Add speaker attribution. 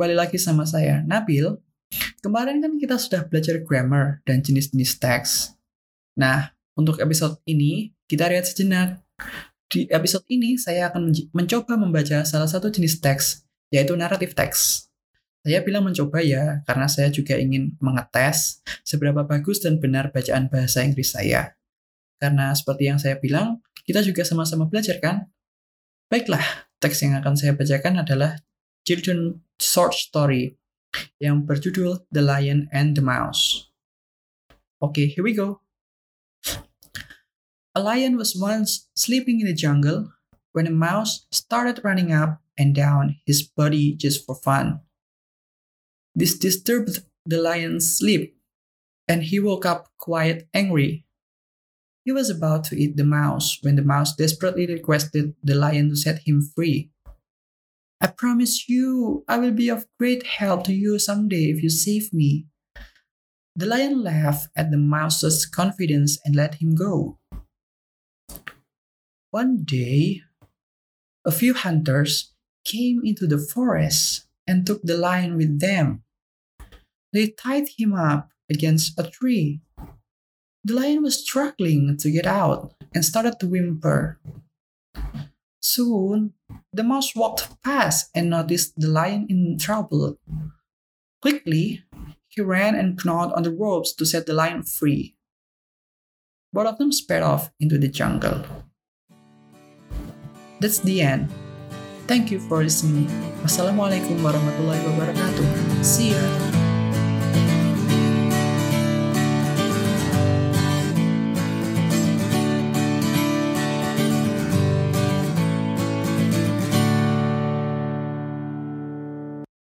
Speaker 1: kembali lagi sama saya, Nabil. Kemarin kan kita sudah belajar grammar dan jenis-jenis teks. Nah, untuk episode ini, kita lihat sejenak. Di episode ini, saya akan mencoba membaca salah satu jenis teks, yaitu naratif teks. Saya bilang mencoba ya, karena saya juga ingin mengetes seberapa bagus dan benar bacaan bahasa Inggris saya. Karena seperti yang saya bilang, kita juga sama-sama belajar kan? Baiklah, teks yang akan saya bacakan adalah children short story yang berjudul The Lion and the Mouse. Okay, here we go. A lion was once sleeping in the jungle when a mouse started running up and down his body just for fun. This disturbed the lion's sleep, and he woke up quite angry. He was about to eat the mouse when the mouse desperately requested the lion to set him free. I promise you, I will be of great help to you someday if you save me. The lion laughed at the mouse's confidence and let him go. One day, a few hunters came into the forest and took the lion with them. They tied him up against a tree. The lion was struggling to get out and started to whimper. Soon, the mouse walked past and noticed the lion in trouble. Quickly, he ran and gnawed on the ropes to set the lion free. Both of them sped off into the jungle. That's the end. Thank you for listening. Wassalamualaikum warahmatullahi wabarakatuh. See ya.